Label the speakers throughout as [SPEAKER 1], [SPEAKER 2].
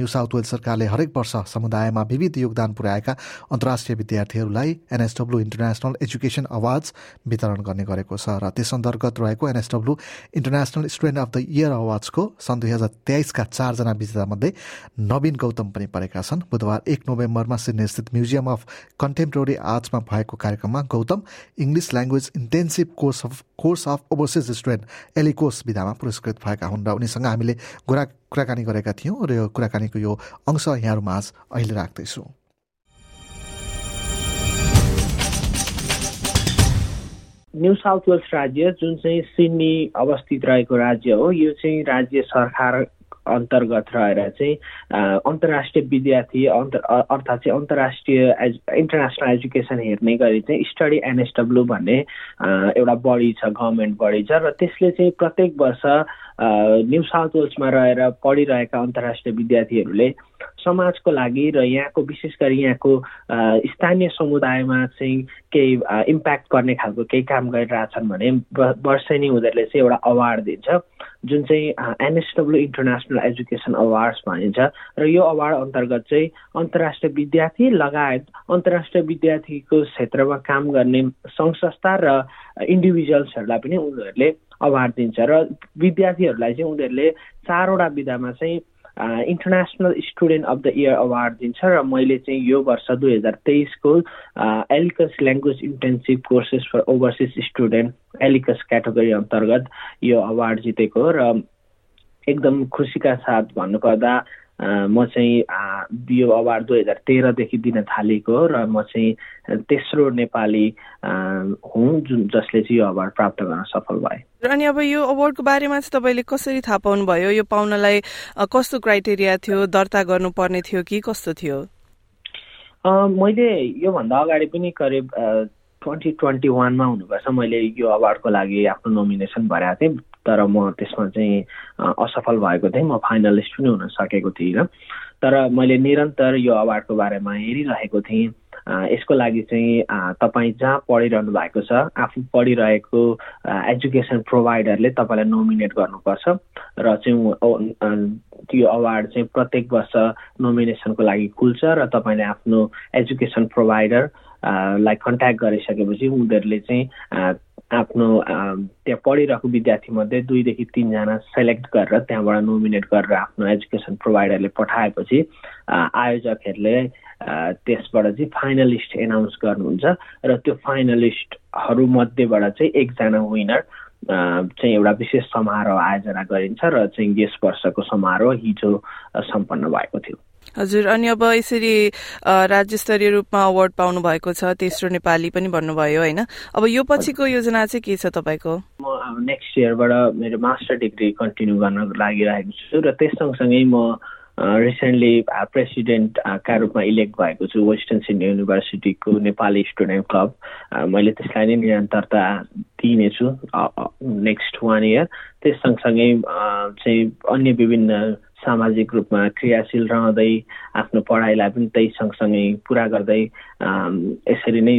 [SPEAKER 1] New South Wales सरकारले हरेक वर्ष समुदायमा विविध योगदान पुर्याएका अन्तर्राष्ट्रिय विद्यार्थीहरूलाई एनएसडब्ल्यू इन्टरनेसनल एजुकेसन अवार्ड्स वितरण गर्ने गरेको छ र त्यस अन्तर्गत रहेको N S W international student of the year अवार्ड्सको सन् दुई हजार तेइसका चारजना विजेतामध्ये नवीन गौतम पनि परेका छन्। बुधबार एक नोभेम्बरमा सिडनी स्थित म्युजियम अफ कन्टेम्पोरेरी आर्ट्समा भएको कार्यक्रममा Gautam English language intensive course of course of overseas student ELICOS विधामा पुरस्कृत भएका हुन् र उनीसँग हामीले कुरा कुराकानी गरेका थियौँ र यो कुराकानीको यो अंश यहाँहरू माझ अहिले राख्दैछु।
[SPEAKER 2] न्यू साउथ वेल्स राज्य जुन चाहिँ सिडनी अवस्थित रहेको राज्य हो यो चाहिँ राज्य सरकार अन्तर्गत रहेर चाहिँ अन्तर्राष्ट्रिय विद्यार्थी अर्थात् चाहिँ अन्तर्राष्ट्रिय एज इन्टरनेसनल एजुकेसन हेर्ने गरी चाहिँ स्टडी एनएसडब्ल्यू भन्ने एउटा बडी छ गभर्मेन्ट बडी छ र त्यसले चाहिँ प्रत्येक वर्ष न्यू साउथ वेल्समा रहेर पढिरहेका अन्तर्राष्ट्रिय विद्यार्थीहरूले समाजको लागि र यहाँको विशेष गरी यहाँको स्थानीय समुदायमा चाहिँ केही इम्प्याक्ट गर्ने खालको केही काम गरिरहेछन् भने वर्षै नै उनीहरूले चाहिँ एउटा अवार्ड दिन्छ। जुन चाहिँ एनएसडब्ल्यू इन्टरनेसनल एजुकेसन अवार्ड्स भनिन्छ। र यो अवार्ड अन्तर्गत चाहिँ अन्तर्राष्ट्रिय विद्यार्थी लगायत अन्तर्राष्ट्रिय विद्यार्थीको क्षेत्रमा काम गर्ने सङ्घ संस्था र इन्डिभिजुअल्सहरूलाई पनि उनीहरूले अवार्ड दिन्छ। र विद्यार्थीहरूलाई चाहिँ उनीहरूले चारवटा विधामा चाहिँ international student of the year award दिन्छ र मैले चाहिँ यो वर्ष दुई हजार तेइसको ELICOS language intensive courses for overseas student ELICOS category अन्तर्गत यो अवार्ड जितेको र एकदम खुसीका साथ भन्नुपर्दा म चाहिँ यो अवार्ड दुई हजार तेह्रदेखि दिन थालेको र म चाहिँ तेस्रो नेपाली हुँ जुन जसले चाहिँ यो अवार्ड प्राप्त गर्न सफल भए।
[SPEAKER 3] अनि अब यो अवार्डको बारेमा चाहिँ तपाईँले कसरी थाहा पाउनु भयो यो पाउनलाई कस्तो क्राइटेरिया थियो? दर्ता गर्नुपर्ने थियो कि कस्तो थियो?
[SPEAKER 2] मैले योभन्दा अगाडि पनि करिब ट्वेन्टी ट्वेन्टी वानमा हुनुपर्छ मैले यो अवार्डको लागि आफ्नो नोमिनेसन भरेको थिएँ। तर म त्यसमा चाहिँ असफल भएको थिएँ। म फाइनलिस्ट पनि हुन सकेको थिइनँ। तर मैले निरन्तर यो अवार्डको बारेमा हेरिरहेको थिएँ। यसको लागि चाहिँ तपाईँ जहाँ पढिरहनु भएको छ आफू पढिरहेको एजुकेसन प्रोभाइडरले तपाईँलाई नोमिनेट गर्नुपर्छ। र चाहिँ त्यो अवार्ड चाहिँ प्रत्येक वर्ष नोमिनेसनको लागि खुल्छ र तपाईँले आफ्नो एजुकेसन प्रोभाइडर लाई कन्ट्याक्ट गरिसकेपछि उनीहरूले चाहिँ आफ्नो त्यहाँ पढिरहेको विद्यार्थीमध्ये दुईदेखि तिनजना सेलेक्ट गरेर त्यहाँबाट नोमिनेट गरेर आफ्नो एजुकेसन प्रोभाइडरले पठाएपछि आयोजकहरूले त्यसबाट चाहिँ फाइनलिस्ट एनाउन्स गर्नुहुन्छ र त्यो फाइनलिस्टहरूमध्येबाट चाहिँ एकजना विनर चाहिँ एउटा विशेष समारोह आयोजना गरिन्छ र चाहिँ यस वर्षको समारोह हिजो सम्पन्न भएको थियो।
[SPEAKER 3] हजुर अनि अब यसरी राज्य स्तरीय रूपमा अवार्ड पाउनु भएको छ तेस्रो नेपाली पनि भन्नुभयो होइन? अब यो पछिको योजना चाहिँ के छ तपाईँको?
[SPEAKER 2] म नेक्स्ट इयरबाट मेरो मास्टर डिग्री कन्टिन्यू गर्न लागिरहेको छु र त्यस सँगसँगै म रिसेन्टली प्रेसिडेन्टका रूपमा इलेक्ट भएको छु वेस्टर्न सिडनी युनिभर्सिटीको नेपाली स्टुडेन्ट क्लब मैले त्यसलाई नै निरन्तरता दिइनेछु नेक्स्ट वान इयर त्यस सँगसँगै चाहिँ अन्य विभिन्न सामाजिक रूपमा क्रियाशील रहँदै आफ्नो पढाइलाई पनि त्यही सँगसँगै पुरा गर्दै यसरी नै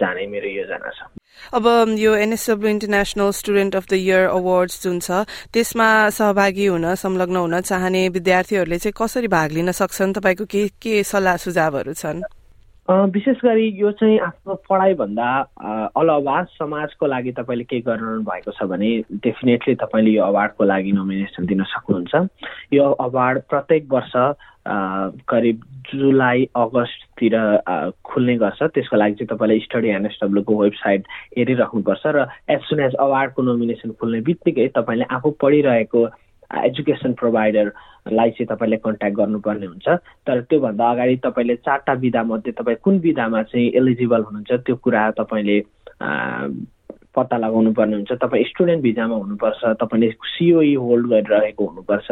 [SPEAKER 2] जाने मेरो योजना छ।
[SPEAKER 3] अब यो N S W international student of the year awards जुन छ त्यसमा सहभागी हुन संलग्न हुन चाहने विद्यार्थीहरूले चाहिँ कसरी भाग लिन सक्छन्? तपाईँको के के सल्लाह सुझावहरू छन्?
[SPEAKER 2] विशेष गरी यो चाहिँ आफ्नो पढाइभन्दा अलावा समाजको लागि तपाईँले केही गरिरहनु भएको छ भने डेफिनेटली तपाईँले यो अवार्डको लागि नोमिनेसन दिन सक्नुहुन्छ। यो अवार्ड प्रत्येक वर्ष करिब जुलाई अगस्ततिर खुल्ने गर्छ। त्यसको लागि चाहिँ तपाईँले स्टडी एनएसडब्ल्यूको वेबसाइट हेरिराख्नुपर्छ र एज सुन एज अवार्डको नोमिनेसन खुल्ने बित्तिकै तपाईँले आफू पढिरहेको एजुकेसन प्रोभाइडरलाई चाहिँ तपाईँले कन्ट्याक्ट गर्नुपर्ने हुन्छ। तर त्योभन्दा अगाडि तपाईँले चारवटा विधामध्ये तपाईँ कुन विधामा चाहिँ एलिजिबल हुनुहुन्छ त्यो कुरा तपाईँले पत्ता लगाउनु पर्ने हुन्छ। तपाईँ स्टुडेन्ट भिजामा हुनुपर्छ तपाईँले सिओई होल्ड गरिरहेको हुनुपर्छ।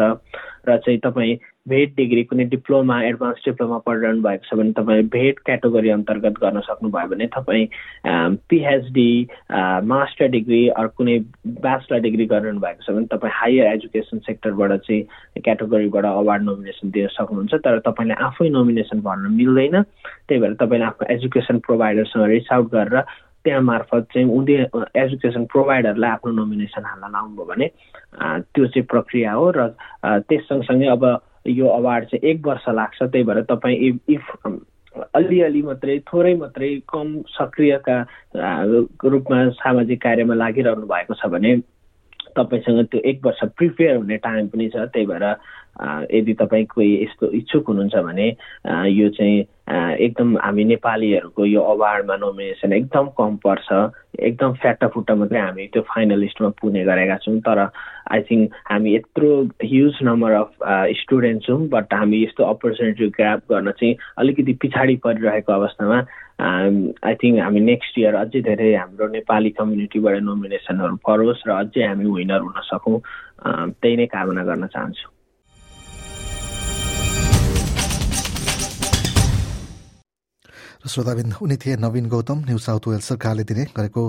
[SPEAKER 2] र चाहिँ तपाईँ भेट डिग्री कुनै डिप्लोमा एडभान्स डिप्लोमा पढिरहनु भएको छ भने तपाईँ भेट क्याटेगोरी अन्तर्गत गर्न सक्नुभयो भने तपाईँ पिएचडी मास्टर डिग्री अरू कुनै ब्याचलर डिग्री गरिरहनु भएको छ भने तपाईँ हायर एजुकेसन सेक्टरबाट चाहिँ क्याटेगोरीबाट अवार्ड नोमिनेसन दिन सक्नुहुन्छ तर तपाईँले आफै नोमिनेसन भर्न मिल्दैन। त्यही भएर तपाईँले आफ्नो एजुकेसन प्रोभाइडरसँग रिच आउट गरेर त्यहाँ मार्फत चाहिँ उनी एजुकेसन प्रोभाइडरलाई आफ्नो नोमिनेसन हाल्न लाउनुभयो भने त्यो चाहिँ प्रक्रिया हो र त्यस सँगसँगै अब यो अवार्ड चाहिँ एक वर्ष लाग्छ त्यही भएर तपाईँ इफ अलिअलि मात्रै थोरै मात्रै कम सक्रियका रूपमा सामाजिक कार्यमा लागिरहनु भएको छ भने तपाईँसँग त्यो एक वर्ष प्रिपेयर हुने टाइम पनि छ। त्यही भएर यदि तपाईँ कोही यस्तो इच्छुक हुनुहुन्छ भने यो चाहिँ एकदम हामी नेपालीहरूको यो अवार्डमा नोमिनेसन एकदम कम पर्छ। एकदम फ्याटाफुट्टा मात्रै हामी त्यो फाइनलिस्टमा पुग्ने गरेका छौँ। तर आई थिङ्क हामी यत्रो ह्युज नम्बर अफ स्टुडेन्ट छौँ बट हामी यस्तो अपर्च्युनिटी ग्राप गर्न चाहिँ अलिकति पछाडि परिरहेको अवस्थामा आई थिङ्क हामी नेक्स्ट इयर अझै धेरै हाम्रो नेपाली कम्युनिटीबाट नोमिनेसनहरू परोस् र अझै हामी विनर हुन सकौँ। त्यही नै कामना गर्न चाहन्छु।
[SPEAKER 1] श्रोताबिन्द उनी थिए Navin Gautam New South Wales सरकारले दिने गरेको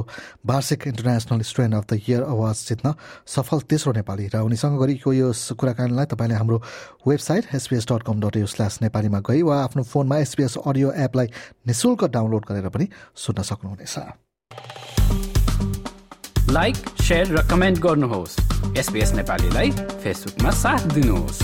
[SPEAKER 1] वार्षिक international student of the year award जित्न सफल तेस्रो नेपाली र उनीसँग गरेको यो कुराकानीलाई तपाईँले हाम्रो website S B S dot com dot au slash नेपालीमा गई वा आफ्नो फोनमा एसपिएस अडियो एपलाई निशुल्क डाउनलोड गरेर पनि सुन्न सक्नुहुनेछ।
[SPEAKER 4] लाइक र कमेन्ट गर्नुहोस्। नेपालीलाई फेसबुकमा साथ दिनुहोस्।